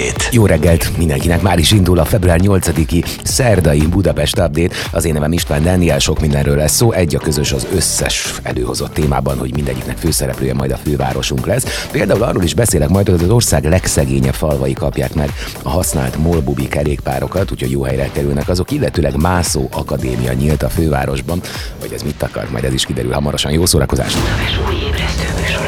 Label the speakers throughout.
Speaker 1: Update.
Speaker 2: Jó reggelt mindenkinek, már is indul a február 8-i szerdai Budapest Update. Az én nevem István Dániel, sok mindenről lesz szó. Egy a közös az összes előhozott témában, hogy mindegyiknek főszereplője majd a fővárosunk lesz. Például arról is beszélek majd, hogy az ország legszegényebb falvai kapják meg a használt molbubi kerékpárokat, úgyhogy jó helyre kerülnek azok, illetőleg Mászó Akadémia nyílt a fővárosban. Hogy ez mit akar, majd ez is kiderül hamarosan. Jó szórakozást!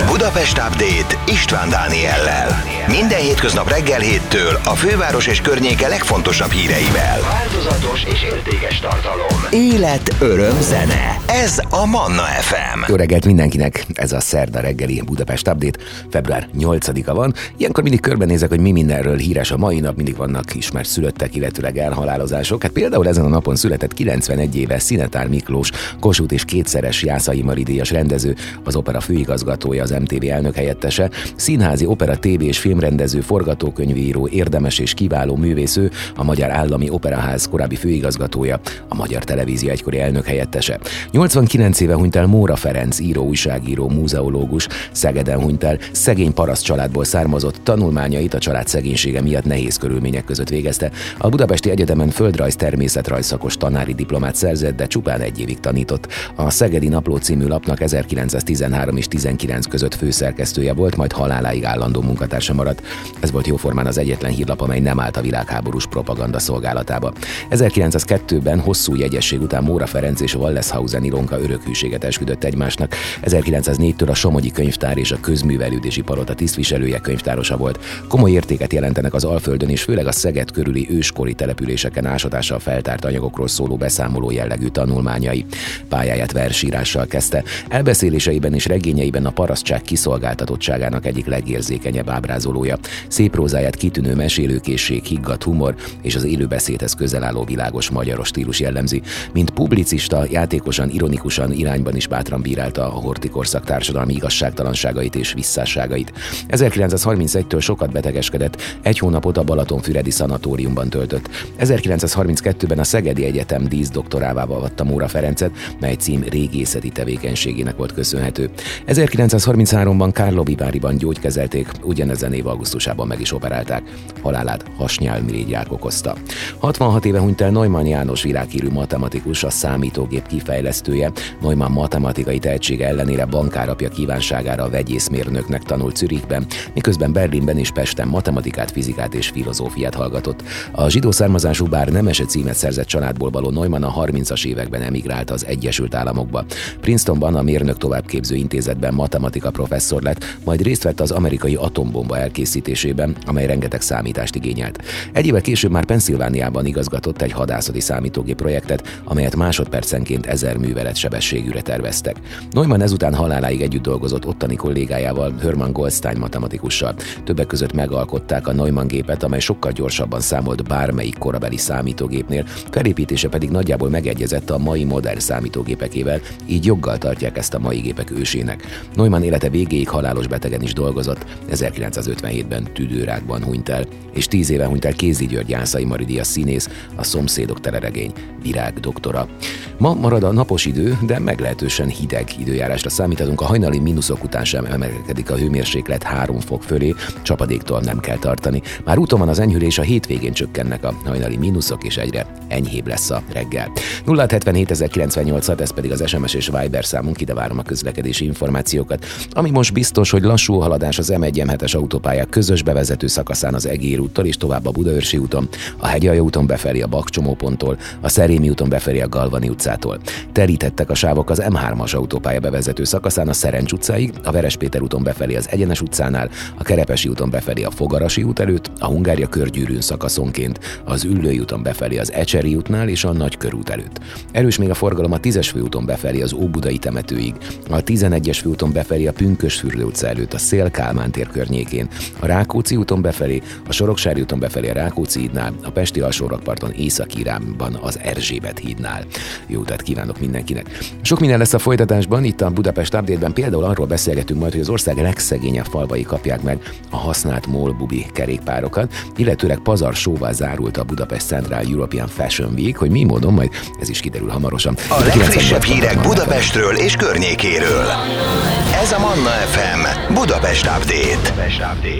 Speaker 1: Budapest Update István Dániellel. Minden hétköznap reggel héttől a főváros és környéke legfontosabb híreivel. Változatos és értékes tartalom. Élet, öröm, zene. Ez a Manna FM.
Speaker 2: Jó reggelt mindenkinek! Ez a szerda reggeli Budapest Update. Február 8-a van. Ilyenkor mindig körbenézek, hogy mi mindenről híres a mai nap. Mindig vannak ismert szülöttek, illetőleg elhalálozások. Hát például ezen a napon született 91 éves Szinetár Miklós, Kossuth és kétszeres Jászai Maridíjas rendező, az opera főigazgatója, az MTV elnök helyettese, színházi opera, TV és filmrendező, forgatókönyvííró, érdemes és kiváló művésző, a Magyar Állami Operaház korábbi főigazgatója, a Magyar Televízió egykori elnök helyettese. 89 éve hunyt el Móra Ferenc, író, újságíró, múzeológus, Szegeden hunyt el, szegény paraszt családból származott, tanulmányait a család szegénysége miatt nehéz körülmények között végezte. A Budapesti Egyetemen földrajz természetrajz szakos tanári diplomát szerzett, de csupán egy évig tanított. A Szegedi Napló című lapnak 1913 és 19 között főszerkesztője volt, majd haláláig állandó munkatársa maradt. Ez volt jóformán az egyetlen hírlap, amely nem állt a világháborús propaganda szolgálatába. 1902-ben hosszú jegyesség után Móra Ferenc és Walleshausen Ilonka örökhűséget esküdött egymásnak. 1904-től a Somogyi Könyvtár és a Közművelődési Palota tisztviselője könyvtárosa volt. Komoly értéket jelentenek az Alföldön és főleg a Szeged körüli őskori településeken ásatással feltárt anyagokról szóló beszámoló jellegű tanulmányai. Pályáját versírással kezdte. Elbeszéléseiben és regényeiben a parasztság kiszolgáltatottságának egyik legérzékenyebb ábrázolója. Szép prózáját kitűnő mesélőkészség, higgadt humor és az élőbeszédhez közel álló világos magyaros stílus jellemzi. Mint publicista, játékosan, ironikusan irányban is bátran bírálta a hortikorszak társadalmi igazságtalanságait és visszásságait. 1931-től sokat betegeskedett, egy hónapot a Balatonfüredi szanatóriumban töltött. 1932-ben a Szegedi Egyetem díszdoktorává vatta Móra Ferencet, mely cím régészeti tevékenységének volt köszönhető. 1933-ban Kárlovi Váriban gyógykezelték, ugyanezen év augusztusában meg is operálták. Halálát hasnyálmirigyák okozta. 66 éve hunyt el Neumann János világhírű matematikus, a számítógép kifejlesztője. Neumann matematikai tehetsége ellenére bankárapja kívánságára vegyészmérnöknek tanult Zürichben, miközben Berlinben és Pesten matematikát, fizikát és filozófiát hallgatott. A zsidó származású bár nemese címet szerzett családból való Neumann a 30-as években emigrált az Egyesült Államokba. Princetonban a mérnök továbbképző intézetben matematika professzor lett, majd részt vett az amerikai atombomba elkészítésében, amely rengeteg számítást igényelt. Egy éve később már Pennsylvániában igazgatott egy hadászati számítógép projektet, amelyet másodpercenként ezer művelet sebességűre terveztek. Neumann ezután haláláig együtt dolgozott ottani kollégájával, Hermann Goldstein matematikussal. Többek között megalkották a Neumann gépet, amely sokkal gyorsabban számolt bármelyik korabeli számítógépnél, felépítése pedig nagyjából megegyezett a mai modern számítógépekével, így joggal tartják ezt a mai gépek ősének. Neumann élete végéig halálos betegen is dolgozott, 1957-ben tüdőrákban hunyt el, és tíz éve hunyt el Kézi György Jászai Maridia színész, a szomszédok teleregény virág doktora. Ma marad a napos idő, de meglehetősen hideg időjárásra számíthatunk. A hajnali mínuszok után sem emelkedik a hőmérséklet 3 fok fölé, csapadéktól nem kell tartani. Már úton van az enyhülés, a hétvégén csökkennek a hajnali mínuszok, és egyre enyhébb lesz a reggel. 077 ez pedig az SMS és Viber számunk, ide várom a közlekedési információkat. Ami most biztos, hogy lassú haladás az m 1 es autópálya közös bevezető szakaszán az Egér úttal és tovább a Budaörsi úton, a Hegyalja úton befelé a Bakcsomóponttól, a Szerémi úton befelé a Galvani utcától. Terítettek a sávok az M3-as autópálya bevezető szakaszán a Szerencs utcáig, a Verespéter úton befelé az Egyenes utcánál, a Kerepesi úton befelé a Fogarasi út előtt, a Hungária körgyűrűn szakaszonként, az Üllői úton befelé az Ecseri útnál és a Nagykörút előtt. Erős még a forgalom a 10-es főúton befelé az Óbudai temetőig, a 11-es főúton befelé a Pünkösfürdő utca előtt, a Szél Kálmán tér környékén, a Rákóczi úton befelé, a Soroksári úton befelé a Rákóczi hídnál, a Pesti alsórakparton Észak-Iránban az Erzsébet hídnál. Jó utat kívánok mindenkinek! Sok minden lesz a folytatásban, itt a Budapest Update-ben például arról beszélgetünk majd, hogy az ország legszegényebb falvai kapják meg a használt molbubi kerékpárokat, illetőleg pazar sóval zárult a Budapest Central European Fashion Week, hogy mi módon majd ez is kiderül hamarosan.
Speaker 1: A legfrissebb hírek Budapestről és környékéről. Ez a Manna FM Budapest Update.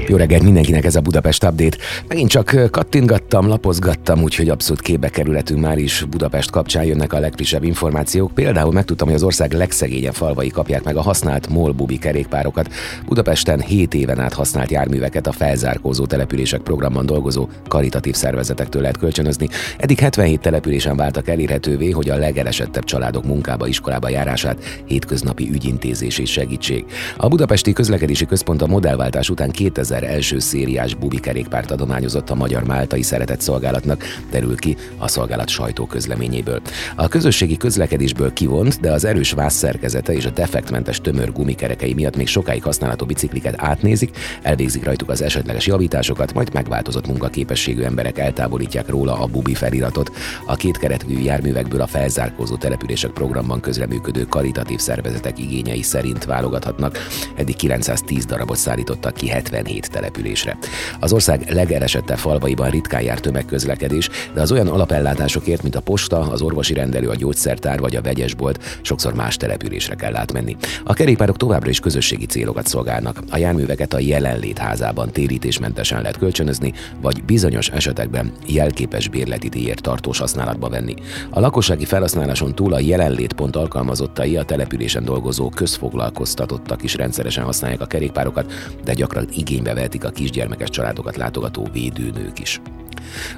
Speaker 2: Jó reggelt mindenkinek ez a Budapest Update. Megint csak kattingattam, lapozgattam, úgyhogy abszolút képbe kerületünk már is Budapest kapcsán jönnek a legfrissebb információk. Például megtudtam, hogy az ország legszegényebb falvai kapják meg a használt molbubi kerékpárokat. Budapesten 7 éven át használt járműveket a felzárkózó települések programban dolgozó karitatív szervezetektől lehet kölcsönözni. Eddig 77 településen váltak elérhetővé, hogy a legelesettebb családok munkába, iskolába járását hétköznapi ügyintézés és segítség. A Budapesti Közlekedési Központ a modellváltás után 2000 első szériás bubi kerékpárt adományozott a Magyar Máltai Szeretett Szolgálatnak, derül ki a szolgálat sajtóközleményéből. A közösségi közlekedésből kivont, de az erős vászszerkezete és a defektmentes tömör gumikerekei miatt még sokáig használható bicikliket átnézik, elvégzik rajtuk az esetleges javításokat, majd megváltozott munkaképességű emberek eltávolítják róla a bubi feliratot. A két keretű járművekből a felzárkózó települések programban közreműködő karitatív szervezetek igényei szerint válogathatnak. Eddig 910 darabot szállítottak ki 77 településre. Az ország legeresettebb falvaiban ritkán jár tömegközlekedés, de az olyan alapellátásokért, mint a posta, az orvosi rendelő, a gyógyszertár vagy a vegyesbolt, sokszor más településre kell átmenni. A kerékpárok továbbra is közösségi célokat szolgálnak. A járműveket a jelenlét házában térítésmentesen lehet kölcsönözni, vagy bizonyos esetekben jelképes bérleti díjért tartós használatba venni. A lakossági felhasználáson túl a jelenlétpont alkalmazottai a településen dolgozó közfoglalkoztatottak is rendszeresen használják a kerékpárokat, de gyakran igénybe vehetik a kisgyermekes családokat látogató védőnők is.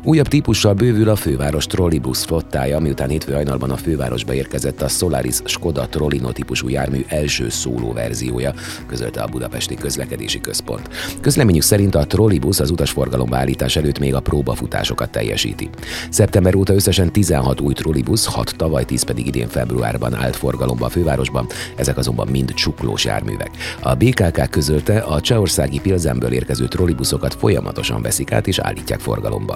Speaker 2: Újabb típussal bővül a főváros trollibusz flottája, miután hétfő hajnalban a fővárosba érkezett a Solaris Skoda Trollino típusú jármű első szóló verziója, közölte a Budapesti Közlekedési Központ. Közleményük szerint a trollibusz az utasforgalomba állítás előtt még a próbafutásokat teljesíti. Szeptember óta összesen 16 új trollibusz, 6 tavaly, 10 pedig idén februárban állt forgalomba a fővárosban, ezek azonban mind csuklós járművek. A BKK közölte, a csehországi Pilzenből érkező trollibuszokat folyamatosan veszik át és állítják forgalomba.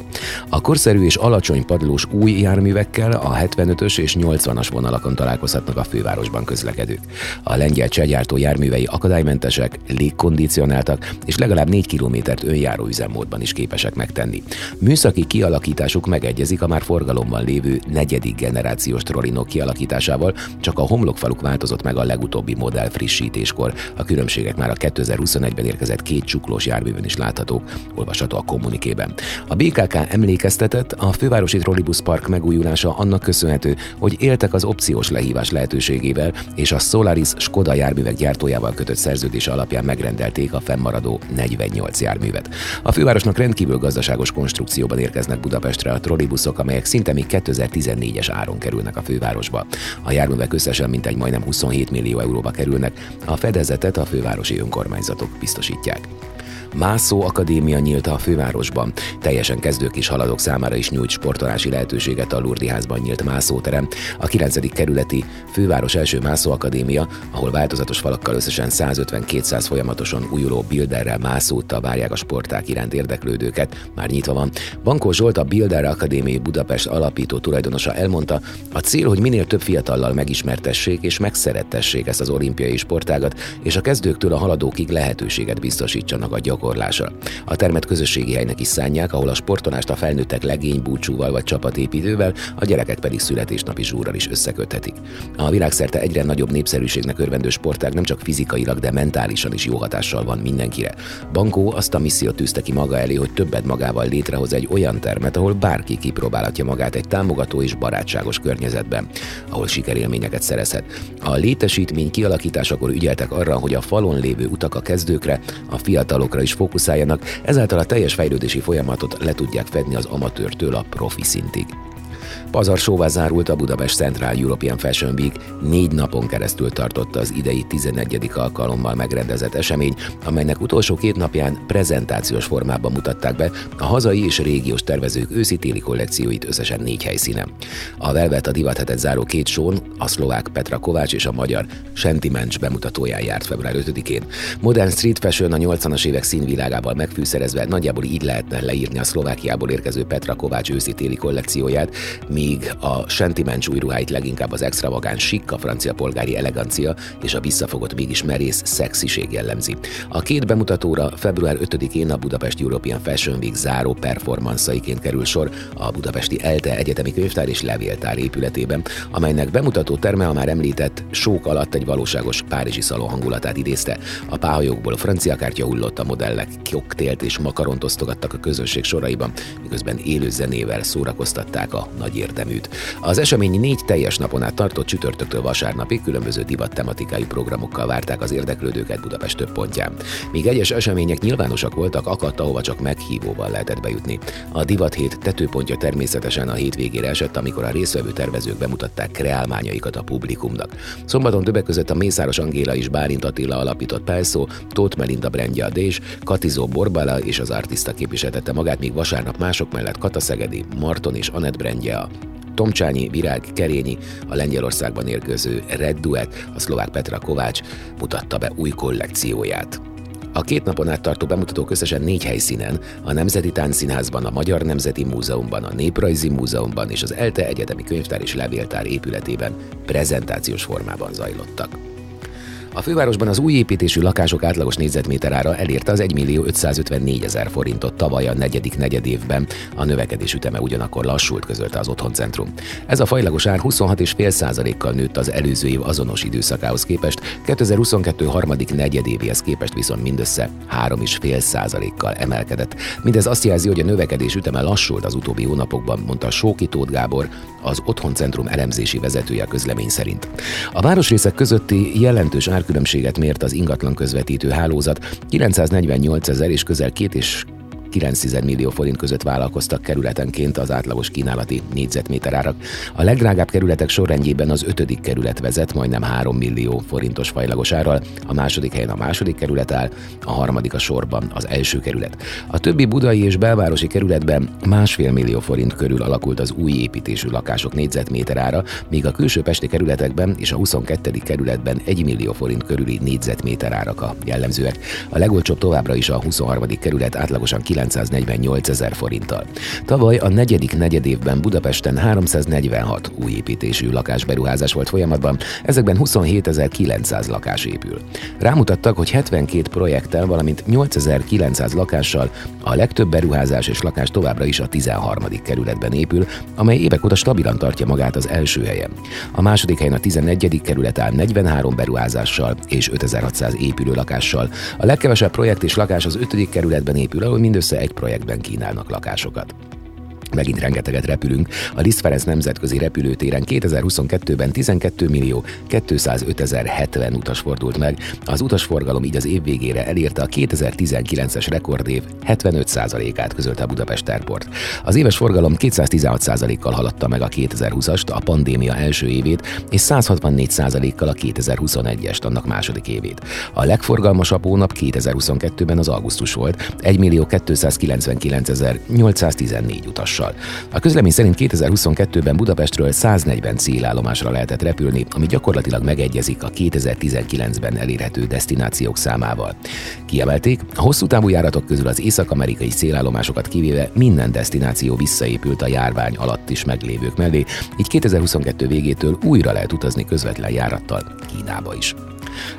Speaker 2: A korszerű és alacsony padlós új járművekkel a 75-ös és 80-as vonalakon találkozhatnak a fővárosban közlekedők. A lengyel csehgyártó járművei akadálymentesek, légkondicionáltak és legalább 4 kilométert önjáró üzemmódban is képesek megtenni. Műszaki kialakításuk megegyezik a már forgalomban lévő negyedik generációs trollinok kialakításával, csak a homlokfaluk változott meg a legutóbbi modell frissítéskor. A különbségek már a 2021-ben érkezett két csuklós járművön is láthatók, olvasható a kommunikében. A BKK emlékeztetett, a fővárosi trollibusz park megújulása annak köszönhető, hogy éltek az opciós lehívás lehetőségével, és a Solaris Skoda járművek gyártójával kötött szerződés alapján megrendelték a fennmaradó 48 járművet. A fővárosnak rendkívül gazdaságos konstrukcióban érkeznek Budapestre a trollibuszok, amelyek szinte még 2014-es áron kerülnek a fővárosba. A járművek összesen mintegy majdnem 27 millió euróba kerülnek, a fedezetet a fővárosi önkormányzatok biztosítják. Mászó Akadémia nyílt a fővárosban. Teljesen kezdők és haladók számára is nyújt sportolási lehetőséget a Lurdi házban nyílt mászóterem. A 9. kerületi főváros első Mászó Akadémia, ahol változatos falakkal összesen 150-200 folyamatosan újuló bilderrel mászóta várják a sporták iránt érdeklődőket, már nyitva van. Bankó Zsolt a Bilder Akadémiai Budapest alapító tulajdonosa elmondta, a cél, hogy minél több fiatallal megismertessék és megszerettessék ezt az olimpiai sportágat, és a kezdőktől a haladókig lehetőséget biztosítsanak a gyakorlása. A termet közösségi helynek is szánják, ahol a sportolást a felnőttek legény búcsúval vagy csapatépítővel, a gyerekek pedig születésnapi zsúrral is összeköthetik. A világszerte egyre nagyobb népszerűségnek örvendő sportág nem csak fizikailag, de mentálisan is jó hatással van mindenkire. Bankó azt a missziót tűzte ki maga elé, hogy többet magával létrehoz egy olyan termet, ahol bárki kipróbálhatja magát egy támogató és barátságos környezetben, ahol sikerélményeket szerezhet. A létesítmény kialakításakor ügyeltek arra, hogy a falon lévő utak a kezdőkre, a fiatalokra is fókuszáljanak, ezáltal a teljes fejlődési folyamatot le tudják fedni az amatőrtől a profi szintig. Pazar sóvá zárult a Budapest Central European Fashion Week, négy napon keresztül tartott az idei 11. alkalommal megrendezett esemény, amelynek utolsó két napján prezentációs formában mutatták be a hazai és régiós tervezők őszi-téli kollekcióit összesen négy helyszínen. A Velvet a divathetet záró két són, a szlovák Petra Kovács és a magyar Sentiments bemutatóján járt február 5-én. Modern street fashion a 80-as évek színvilágával megfűszerezve nagyjából így lehetne leírni a Szlovákiából érkező Petra Kovács őszi-téli kollekcióját, míg a sentimencs új leginkább az extravagáns sikka francia polgári elegancia és a visszafogott mégis merész szexiség jellemzi. A két bemutatóra február 5-én a Budapest European Fashion Week záró performanszaiként kerül sor a Budapesti ELTE Egyetemi Könyvtár és Levéltár épületében, amelynek bemutató terme a már említett sók alatt egy valóságos párizsi szalon hangulatát idézte. A páholyokból francia kártya hullott a modellek, koktélt és makaront osztogattak a közönség soraiban, miközben élő zenével szórakoztatták a nagy érdeműt. Az esemény négy teljes napon át tartott csütörtöktől vasárnapig különböző divat tematikájú programokkal várták az érdeklődőket Budapest több pontján. Míg egyes események nyilvánosak voltak, akadt, ahova csak meghívóval lehetett bejutni. A divat hét tetőpontja természetesen a hétvégére esett, amikor a részvevő tervezők bemutatták kreálmányaikat a publikumnak. Szombaton többek között a Mészáros Angéla és Bálint Attila alapított Pelszó, Tóth Melinda Brendja a Dés, Katizó Borbala és az artista képviseltette magát, míg vasárnap mások mellett Kata Szegedi, Marton és Anett Brendja Tomcsányi, Virág, Kerényi, a Lengyelországban érkező Red Duet, a szlovák Petra Kovács mutatta be új kollekcióját. A két napon át tartó bemutatók összesen négy helyszínen, a Nemzeti Táncszínházban, a Magyar Nemzeti Múzeumban, a Néprajzi Múzeumban és az ELTE Egyetemi Könyvtár és Levéltár épületében prezentációs formában zajlottak. A fővárosban az új építésű lakások átlagos négyzetméter ára elérte az 1 millió 554 ezer forintot tavaly a negyedik negyedévben. A növekedés üteme ugyanakkor lassult, közölte az Otthoncentrum. Ez a fajlagos ár 26,5%-kal nőtt az előző év azonos időszakához képest, 2022 harmadik negyedévéhez képest viszont mindössze 3,5%-kal emelkedett. Mindez azt jelzi, hogy a növekedés üteme lassult az utóbbi hónapokban, mondta Sóki Tóth Gábor, az Otthoncentrum elemzési vezetője közlemény szerint. A városrészek közötti jelentős ár árkülönbséget mért az ingatlan közvetítő hálózat, 948 ezer és közel két és 9 millió forint között vállalkoztak kerületenként az átlagos kínálati négyzetméter árak. A legdrágább kerületek sorrendjében az ötödik kerület vezet majdnem 3 millió forintos fajlagos árral, a második helyen a második kerület áll, a harmadik a sorban az első kerület. A többi budai és belvárosi kerületben másfél millió forint körül alakult az új építésű lakások négyzetméter ára, míg a külső pesti kerületekben és a 22. kerületben 1 millió forint körüli négyzetméter árak a jellemzőek. A legolcsóbb továbbra is a 23. kerület átlagosan 948 ezer forinttal. Tavaly a negyedik negyedévben Budapesten 346 új építésű lakásberuházás volt folyamatban, ezekben 27.900 lakás épül. Rámutattak, hogy 72 projekttel, valamint 8900 lakással a legtöbb beruházás és lakás továbbra is a 13. kerületben épül, amely évek óta stabilan tartja magát az első helyen. A második helyen a 11. kerület áll 43 beruházással és 5600 épülő lakással. A legkevesebb projekt és lakás az 5. kerületben épül, ahol mindössze mindössze egy projektben kínálnak lakásokat. Megint rengeteget repülünk. A Liszt Ferenc nemzetközi repülőtéren 2022-ben 12 millió 205 ezer 70 utas fordult meg. Az utasforgalom így az év végére elérte a 2019-es rekordév 75%-át közölte a Budapest Airport. Az éves forgalom 216%-kal haladta meg a 2020-ast, a pandémia első évét, és 164%-kal a 2021-est, annak második évét. A legforgalmasabb hónap 2022-ben az augusztus volt, 1 millió 299 814 utas gyorsassal. A közlemény szerint 2022-ben Budapestről 140 célállomásra lehetett repülni, ami gyakorlatilag megegyezik a 2019-ben elérhető destinációk számával. Kiemelték, a hosszú távú járatok közül az észak-amerikai célállomásokat kivéve minden destináció visszaépült a járvány alatt is meglévők mellé, így 2022 végétől újra lehet utazni közvetlen járattal Kínába is.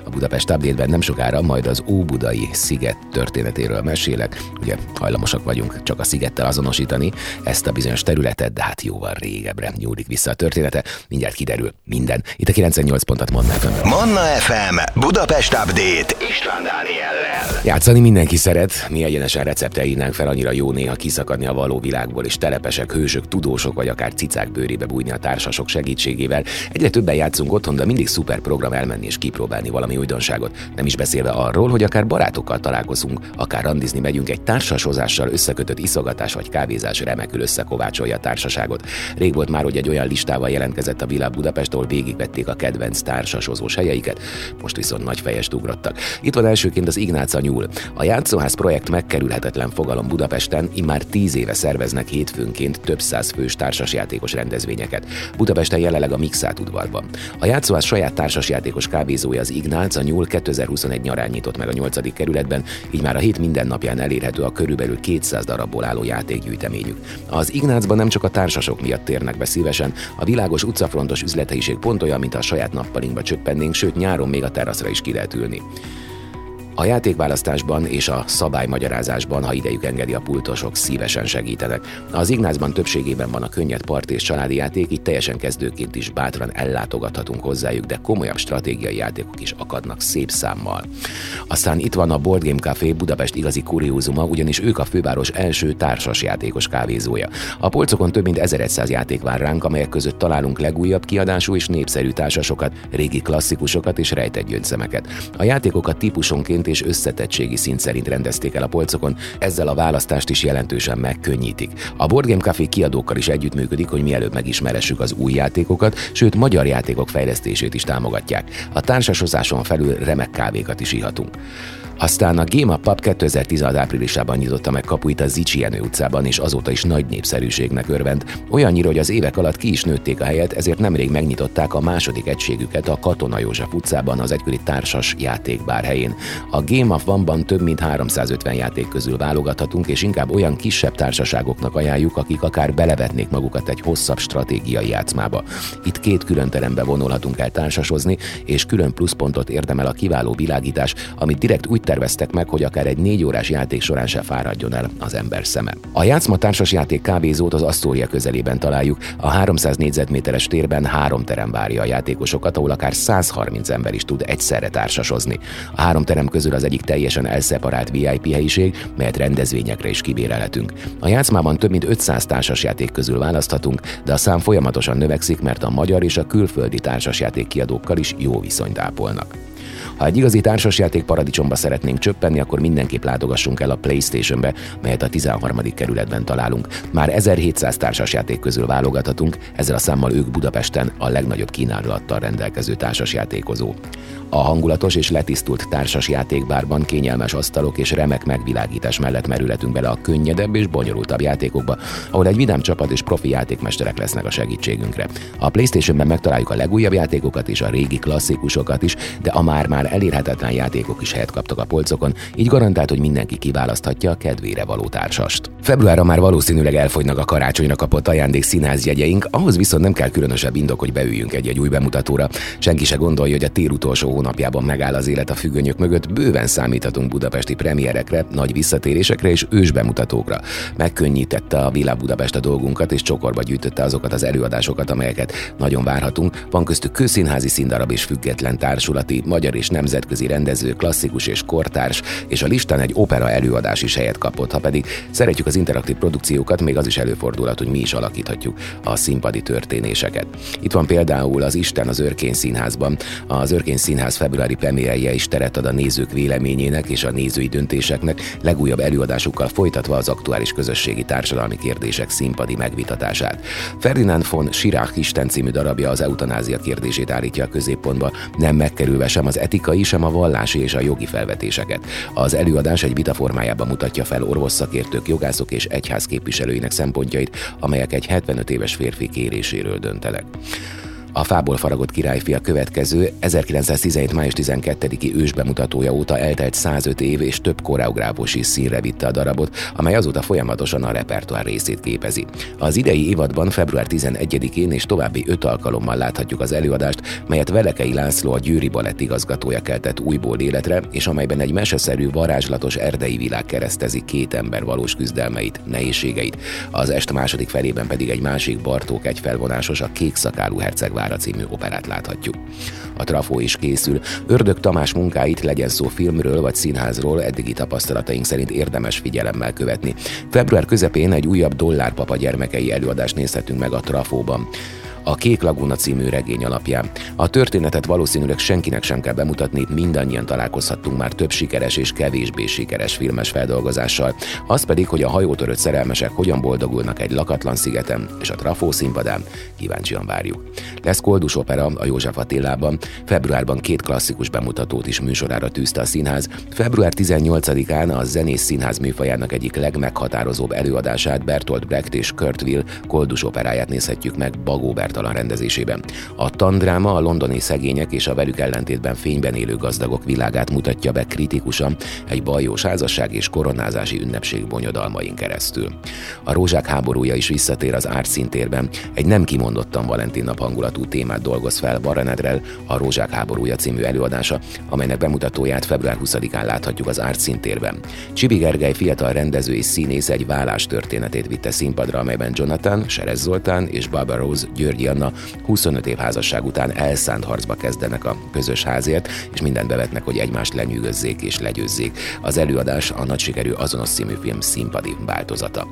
Speaker 2: A Budapest update nem sokára majd az Óbudai sziget történetéről mesélek. Ugye hajlamosak vagyunk csak a szigettel azonosítani ezt a bizonyos területet, de hát jóval régebbre nyúlik vissza a története. Mindjárt kiderül minden. Itt a 98 pontot Manna FM.
Speaker 1: Manna FM Budapest Update István Dániellel.
Speaker 2: Játszani mindenki szeret, mi egyenesen recepte írnánk fel, annyira jó néha kiszakadni a való világból, és telepesek, hősök, tudósok, vagy akár cicák bőrébe bújni a társasok segítségével. Egyre többen játszunk otthon, de mindig szuper program elmenni és kipróbálni találni valami újdonságot. Nem is beszélve arról, hogy akár barátokkal találkozunk, akár randizni megyünk, egy társashozással összekötött iszogatás vagy kávézás remekül összekovácsolja a társaságot. Rég volt már, hogy egy olyan listával jelentkezett a Világ Budapest, ahol végigvették a kedvenc társashozós helyeiket, most viszont nagy fejest ugrottak. Itt van elsőként az Ignáca nyúl. A játszóház projekt megkerülhetetlen fogalom Budapesten, immár tíz éve szerveznek hétfőnként több száz fős társasjátékos rendezvényeket. Budapesten jelenleg a Mixát udvarban. A játszóház saját társasjátékos kávézója az az Ignác, a nyúl 2021 nyarán nyitott meg a 8. kerületben, így már a hét minden napján elérhető a körülbelül 200 darabból álló játékgyűjteményük. Az Ignácban nem csak a társasok miatt térnek be szívesen, a világos utcafrontos üzleteiség pont olyan, mint a saját nappalinkba csöppennénk, sőt nyáron még a teraszra is ki lehet ülni. A játékválasztásban és a szabálymagyarázásban, ha idejük engedi a pultosok, szívesen segítenek. Az Ignácban többségében van a könnyed part és családi játék, így teljesen kezdőként is bátran ellátogathatunk hozzájuk, de komolyabb stratégiai játékok is akadnak szép számmal. Aztán itt van a Board Game Café Budapest igazi kuriózuma, ugyanis ők a főváros első társas játékos kávézója. A polcokon több mint 1100 játék vár ránk, amelyek között találunk legújabb kiadású és népszerű társasokat, régi klasszikusokat és rejtett. A játékokat típusonként és összetettségi szint szerint rendezték el a polcokon, ezzel a választást is jelentősen megkönnyítik. A Board Game Café kiadókkal is együttműködik, hogy mielőbb megismeressük az új játékokat, sőt magyar játékok fejlesztését is támogatják. A társasozáson felül remek kávékat is ihatunk. Aztán a Up Pub 2016 áprilisában nyitotta meg kapuit a Zicsi Jenő utcában, és azóta is nagy népszerűségnek örvend. Olyannyira, hogy az évek alatt ki is nőtték a helyet, ezért nemrég megnyitották a második egységüket a Katona József utcában, az egykori társas játékbár helyén. A Game of One-ban több mint 350 játék közül válogathatunk, és inkább olyan kisebb társaságoknak ajánljuk, akik akár belevetnék magukat egy hosszabb stratégiai játszmába. Itt két külön terembe vonulhatunk el társasozni, és külön pluszpontot érdemel a kiváló világítás, amit direkt úgy terveztek meg, hogy akár egy négy órás játék során se fáradjon el az ember szeme. A játszma társas játék kávézót az Astoria közelében találjuk. A 300 négyzetméteres térben három terem várja a játékosokat, ahol akár 130 ember is tud egyszerre társasozni. A három terem közül az egyik teljesen elszeparált VIP helyiség, melyet rendezvényekre is kibérelhetünk. A játszmában több mint 500 társasjáték közül választhatunk, de a szám folyamatosan növekszik, mert a magyar és a külföldi társasjáték kiadókkal is jó viszonyt ápolnak. Ha egy igazi társasjáték paradicsomba szeretnénk csöppenni, akkor mindenképp látogassunk el a PlayStation-be, melyet a 13. kerületben találunk. Már 1700 társasjáték közül válogathatunk, ezzel a számmal ők Budapesten a legnagyobb kínálattal rendelkező társasjátékozó. A hangulatos és letisztult társas játékbárban kényelmes asztalok és remek megvilágítás mellett merületünk bele a könnyedebb és bonyolultabb játékokba, ahol egy vidám csapat és profi játékmesterek lesznek a segítségünkre. A PlayStation-ben megtaláljuk a legújabb játékokat és a régi klasszikusokat is, de a már-már elérhetetlen játékok is helyet kaptak a polcokon, így garantált, hogy mindenki kiválaszthatja a kedvére való társast. Februárra már valószínűleg elfogynak a karácsonyra kapott ajándék színházjegyeink, ahhoz viszont nem kell különösebb indok, hogy beüljünk egy-egy új bemutatóra. Senki se gondolja, hogy a tér utolsó hónapjában megáll az élet a függönyök mögött, bőven számíthatunk budapesti premierekre, nagy visszatérésekre és ősbemutatókra. Megkönnyítette a Villa Budapest a dolgunkat, és csokorba gyűjtötte azokat az előadásokat, amelyeket nagyon várhatunk. Van köztük közszínházi színdarab és független társulati, magyar és nemzetközi rendező, klasszikus és kortárs, és a listán egy opera előadás is helyet kapott. Ha pedig szeretjük az interaktív produkciókat, még az is előfordulhat, hogy mi is alakíthatjuk a színpadi történéseket. Itt van például az Isten az Örkény Színházban. Az Örkény Színház Színház februári premierje is teret ad a nézők véleményének és a nézői döntéseknek, legújabb előadásukkal folytatva az aktuális közösségi társadalmi kérdések színpadi megvitatását. Ferdinand von Schirach Isten című darabja az eutanázia kérdését állítja a középpontba, nem megkerülve sem az etikai, sem a vallási és a jogi felvetéseket. Az előadás egy vita formájában mutatja fel orvosszakértők, jogászok és egyház képviselőinek szempontjait, amelyek egy 75 éves férfi kéréséről döntenek. A fából faragott királyfi a következő 1917. május 12-i ősbemutatója óta eltelt 105 év és több koreográfus is színre vitte a darabot, amely azóta folyamatosan a repertoár részét képezi. Az idei évadban február 11-én és további öt alkalommal láthatjuk az előadást, melyet Velekei László a Győri Balett igazgatója keltett újból életre, és amelyben egy meseszerű, varázslatos erdei világ keresztezi két ember valós küzdelmeit, nehézségeit. Az est második felében pedig egy másik Bartók egy felvonásos, a kék szakálú herceg Vára című operát láthatjuk. A trafó is készül. Ördög Tamás munkáit legyen szó filmről vagy színházról, eddigi tapasztalataink szerint érdemes figyelemmel követni. Február közepén egy újabb dollárpapa gyermekei előadást nézhetünk meg a trafóban a Kék Laguna című regény alapján. A történetet valószínűleg senkinek sem kell bemutatni, mindannyian találkozhattunk már több sikeres és kevésbé sikeres filmes feldolgozással. Az pedig, hogy a hajótörött szerelmesek hogyan boldogulnak egy lakatlan szigeten és a Trafó színpadán, kíváncsian várjuk. Lesz Koldus Opera a József Attilában, februárban két klasszikus bemutatót is műsorára tűzte a színház, február 18-án a zenész színház műfajának egyik legmeghatározóbb előadását Bertolt Brecht és Kurt Will Koldus operáját nézhetjük meg Bagó határtalan rendezésében. A tandráma a londoni szegények és a velük ellentétben fényben élő gazdagok világát mutatja be kritikusan egy bajós házasság és koronázási ünnepség bonyodalmain keresztül. A rózsák háborúja is visszatér az árszintérben, egy nem kimondottan Valentin nap hangulatú témát dolgoz fel Baranedrel, a Rózsák háborúja című előadása, amelynek bemutatóját február 20-án láthatjuk az árszintérben. Csibi Gergely fiatal rendező és színész egy vállás történetét vitte színpadra, amelyben Jonathan, Serez Zoltán és Baba Rose Györgyi Anna 25 év házasság után elszánt harcba kezdenek a közös házért, és mindent bevetnek, hogy egymást lenyűgözzék és legyőzzék. Az előadás a nagy sikerű azonos című film színpadi változata.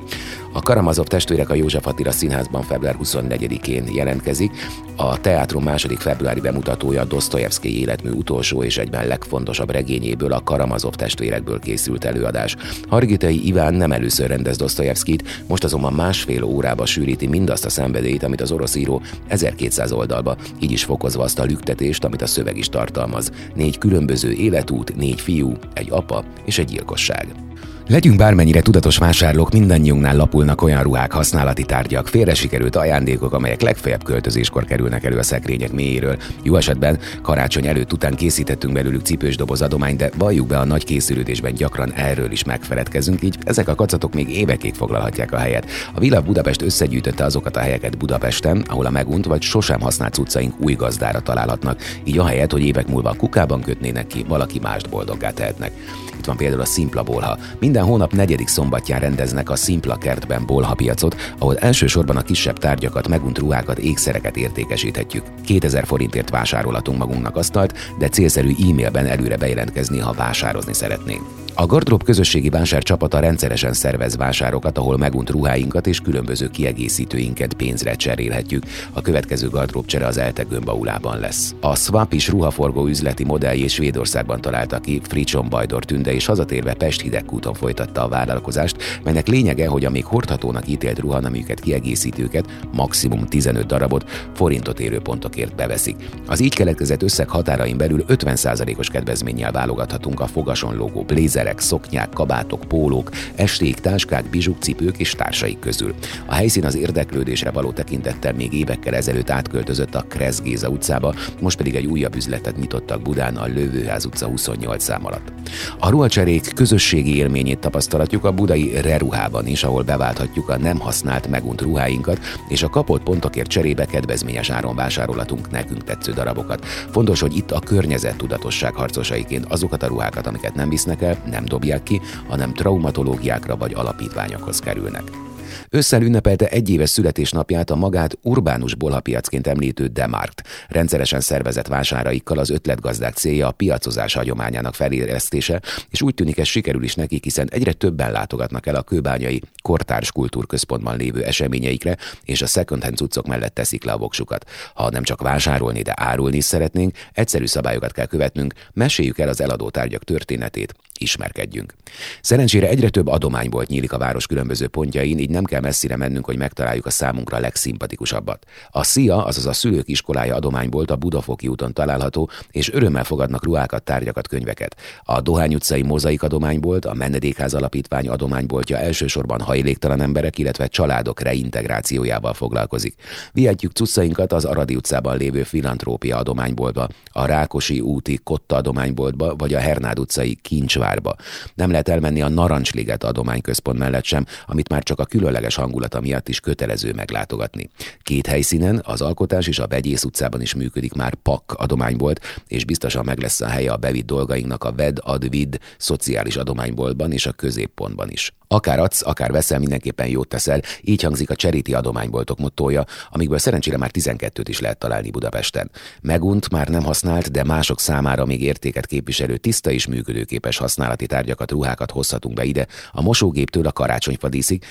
Speaker 2: A Karamazov testvérek a József Attila Színházban február 24-én jelentkezik. A teátrum második februári bemutatója Dostoyevsky életmű utolsó és egyben legfontosabb regényéből a Karamazov testvérekből készült előadás. Hargitai Iván nem először rendez Dostoyevskit, most azonban másfél órába sűríti mindazt a szenvedélyt, amit az orosz író 1200 oldalba, így is fokozva azt a lüktetést, amit a szöveg is tartalmaz. Négy különböző életút, négy fiú, egy apa és egy gyilkosság. Legyünk bármennyire tudatos vásárlók, mindannyiunknál lapulnak olyan ruhák, használati tárgyak, félre sikerült ajándékok, amelyek legfeljebb költözéskor kerülnek elő a szekrények mélyéről. Jó esetben karácsony előtt után készítettünk belőlük cipős doboz adomány, de valljuk be a nagy készülődésben gyakran erről is megfeledkezünk, így ezek a kacatok még évekig foglalhatják a helyet. A Villa Budapest összegyűjtötte azokat a helyeket Budapesten, ahol a megunt vagy sosem használt cuccaink új gazdára találhatnak, így ahelyett, hogy évek múlva a kukában kötnének ki, valaki mást boldoggá tehetnek. Itt van például a Szimpla Bolha. Minden hónap negyedik szombatján rendeznek a Szimpla kertben bolha piacot, ahol elsősorban a kisebb tárgyakat, megunt ruhákat, ékszereket értékesíthetjük. 2000 forintért vásárolhatunk magunknak asztalt, de célszerű e-mailben előre bejelentkezni, ha vásározni szeretnénk. A Gardrop közösségi vásárcsapata rendszeresen szervez vásárokat, ahol megunt ruháinkat és különböző kiegészítőinket pénzre cserélhetjük. A következő Gardrop csere az Elte Gömbaulában lesz. A Swap is ruhaforgó üzleti és Svédországban találta ki Fricson Bajdor Tünde, és hazatérve Pest hidegkúton folytatta a vállalkozást, melynek lényege, hogy a még hordhatónak ítélt ruhanaműket kiegészítőket, maximum 15 darabot, forintot érő pontokért beveszik. Az így keletkezett összeg határain belül 50%-os kedvezménnyel válogathatunk a fogason logó blazer ingerek, szoknyák, kabátok, pólók, esték, táskák, bizsuk, cipők és társaik közül. A helyszín az érdeklődésre való tekintettel még évekkel ezelőtt átköltözött a Kresz Géza utcába, most pedig egy újabb üzletet nyitottak Budán a Lővőház utca 28 szám alatt. A ruhacserék közösségi élményét tapasztalatjuk a budai Reruhában is, ahol beválthatjuk a nem használt megunt ruháinkat, és a kapott pontokért cserébe kedvezményes áron vásárolhatunk nekünk tetsző darabokat. Fontos, hogy itt a környezet tudatosság harcosaiként azokat a ruhákat, amiket nem visznek el, nem dobják ki, hanem traumatológiákra vagy alapítványokhoz kerülnek. Ősszel ünnepelte egyéves születésnapját a magát urbánus bolhapiacként említő Demarkt. Rendszeresen szervezett vásáraikkal az ötletgazdák célja a piacozás hagyományának feléresztése, és úgy tűnik ez sikerül is nekik, hiszen egyre többen látogatnak el a kőbányai kortárs kultúrközpontban lévő eseményeikre, és a second hand cuccok mellett teszik le a voksukat. Ha nem csak vásárolni, de árulni is szeretnénk, egyszerű szabályokat kell követnünk, meséljük el az eladó tárgyak történetét, ismerkedjünk. Szerencsére egyre több adománybolt nyílik a város különböző pontjain, így nem kell messzire mennünk, hogy megtaláljuk a számunkra legszimpatikusabbat. A SZIA, azaz a szülők iskolája adománybolt a Budafoki úton található, és örömmel fogadnak ruhákat, tárgyakat, könyveket. A Dohány utcai mozaik adománybolt, a Menedékház alapítvány adományboltja elsősorban hajléktalan emberek, illetve családok reintegrációjával foglalkozik. Vihetjük cuccainkat az Aradi utcában lévő filantrópia adományboltba, a Rákosi úti Kotta adományboltba, vagy a Hernád utcai Kincsvárba. Nem lehet elmenni a Narancsliget adományközpont mellett sem, amit már csak a különleges hangulata miatt is kötelező meglátogatni. Két helyszínen, az Alkotás és a Begyész utcában is működik már PAK adománybolt, és biztosan meg lesz a helye a bevitt dolgainknak a VED Advid szociális adományboltban és a középpontban is. Akár adsz, akár veszel, mindenképpen jót teszel, így hangzik a Charity adományboltok mottója, amikből szerencsére már 12-t is lehet találni Budapesten. Megunt, már nem használt, de mások számára még értéket képviselő tiszta és működőképes használati tárgyakat, ruhákat hozhatunk be ide, a mosógéptől a karácsonyfa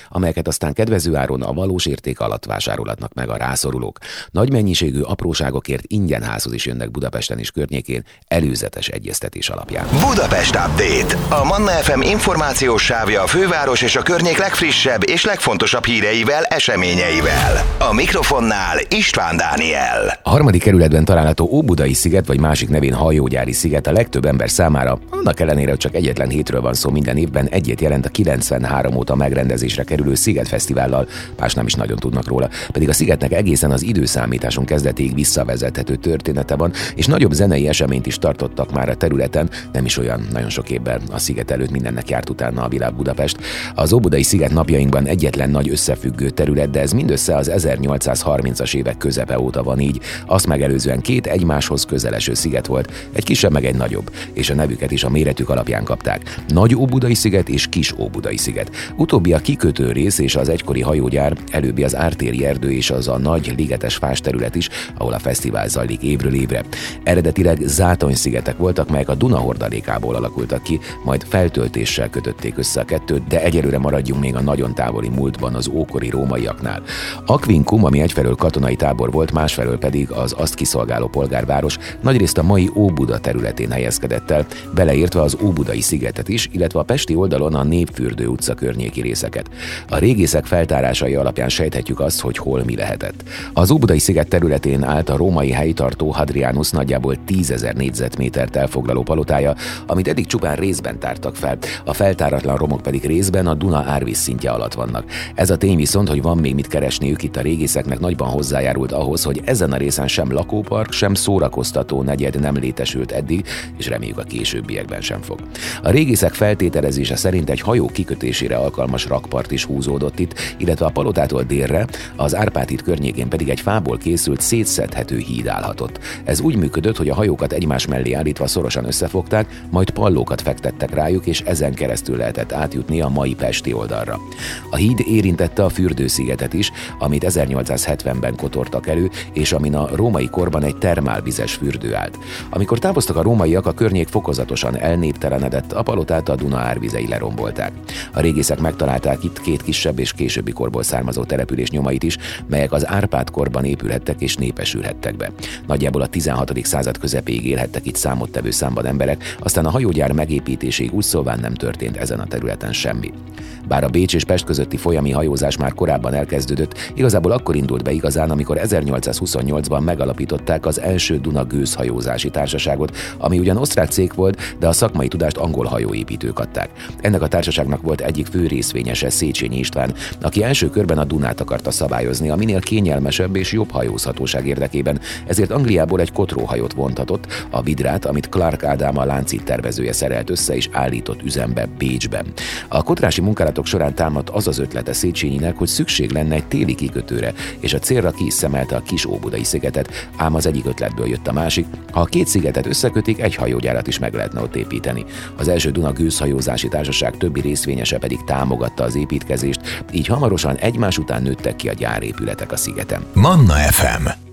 Speaker 2: amelyeket aztán kedvező áron a valós érték alatt vásárolhatnak meg a rászorulók. Nagy mennyiségű apróságokért ingyen házhoz is jönnek Budapesten és környékén előzetes egyeztetés alapján.
Speaker 1: Budapest Update. A Manna FM információs sávja a főváros főváros és a környék legfrissebb és legfontosabb híreivel, eseményeivel. A mikrofonnál István Dániel.
Speaker 2: A harmadik kerületben található Óbudai sziget, vagy másik nevén Hajógyári sziget a legtöbb ember számára, annak ellenére, hogy csak egyetlen hétről van szó minden évben, egyet jelent a 93 óta megrendezésre kerülő Szigetfesztivállal, más nem is nagyon tudnak róla, pedig a szigetnek egészen az időszámításon kezdetéig visszavezethető története van, és nagyobb zenei eseményt is tartottak már a területen, nem is olyan nagyon sok évben a sziget előtt mindennek járt utána a világ Budapest. Az Óbudai sziget napjainkban egyetlen nagy összefüggő terület, de ez mindössze az 1830-as évek közepe óta van így. Azt megelőzően két egymáshoz közeleső sziget volt, egy kisebb meg egy nagyobb, és a nevüket is a méretük alapján kapták. Nagy Óbudai sziget és Kis Óbudai sziget. Utóbbi a kikötő rész és az egykori hajógyár, előbbi az ártéri erdő és az a nagy ligetes fás terület is, ahol a fesztivál zajlik évről évre. Eredetileg zátony szigetek voltak, melyek a Duna hordalékából alakultak ki, majd feltöltéssel kötötték össze a kettőt, de egyelőre maradjunk még a nagyon távoli múltban az ókori rómaiaknál. Aquincum, ami egyfelől katonai tábor volt, másfelől pedig az azt kiszolgáló polgárváros, nagyrészt a mai Óbuda területén helyezkedett el, beleértve az Óbudai szigetet is, illetve a Pesti oldalon a Népfürdő utca környéki részeket. A régészek feltárásai alapján sejthetjük azt, hogy hol mi lehetett. Az Óbudai sziget területén állt a római helytartó Hadrianus nagyjából 10 ezer négyzetmétert elfoglaló palotája, amit eddig csupán részben tártak fel. A feltáratlan romok pedig részben a Duna árvíz szintje alatt vannak. Ez a tény viszont, hogy van még mit keresniük itt a régészeknek nagyban hozzájárult ahhoz, hogy ezen a részen sem lakópark, sem szórakoztató negyed nem létesült eddig, és reméljük a későbbiekben sem fog. A régészek feltételezése szerint egy hajó kikötésére alkalmas rakpart is húzódott itt, illetve a palotától délre, az Árpád híd környékén pedig egy fából készült szétszedhető híd állhatott. Ez úgy működött, hogy a hajókat egymás mellé állítva szorosan összefogták, majd pallókat fektettek rájuk, és ezen keresztül lehetett átjutni a mai Pesti oldalra. A híd érintette a fürdőszigetet is, amit 1870-ben kotortak elő, és amin a római korban egy termálvizes fürdő állt. Amikor távoztak a rómaiak, a környék fokozatosan elnéptelenedett, a palotát a Duna árvizei lerombolták. A régészek megtalálták itt két kisebb és későbbi korból származó település nyomait is, melyek az Árpád korban épülhettek és népesülhettek be. Nagyjából a 16. század közepéig élhettek itt számottevő számban emberek, aztán a hajógyár megépítéséig úgy szóván nem történt ezen a területen semmi. Bár a Bécs és Pest közötti folyami hajózás már korábban elkezdődött, igazából akkor indult be igazán, amikor 1828-ban megalapították az első Duna gőzhajózási társaságot, ami ugyan osztrák cég volt, de a szakmai tudást angol hajóépítők adták. Ennek a társaságnak volt egyik fő részvényese Széchenyi István, aki első körben a Dunát akarta szabályozni a minél kényelmesebb és jobb hajózhatóság érdekében, ezért Angliából egy kotróhajót vontatott, a Vidrát, amit Clark Ádám a láncít tervezője szerelt össze és állított üzembe Bécsben. A kotrási munkálatok során támadt az az ötlete Széchenyinek, hogy szükség lenne egy téli kikötőre, és a célra ki is szemelte a kis óbudai szigetet, ám az egyik ötletből jött a másik, ha a két szigetet összekötik, egy hajógyárat is meg lehetne ott építeni. Az első Duna gőzhajózási társaság többi részvényese pedig támogatta az építkezést, így hamarosan egymás után nőttek ki a gyárépületek a szigeten.
Speaker 1: Manna FM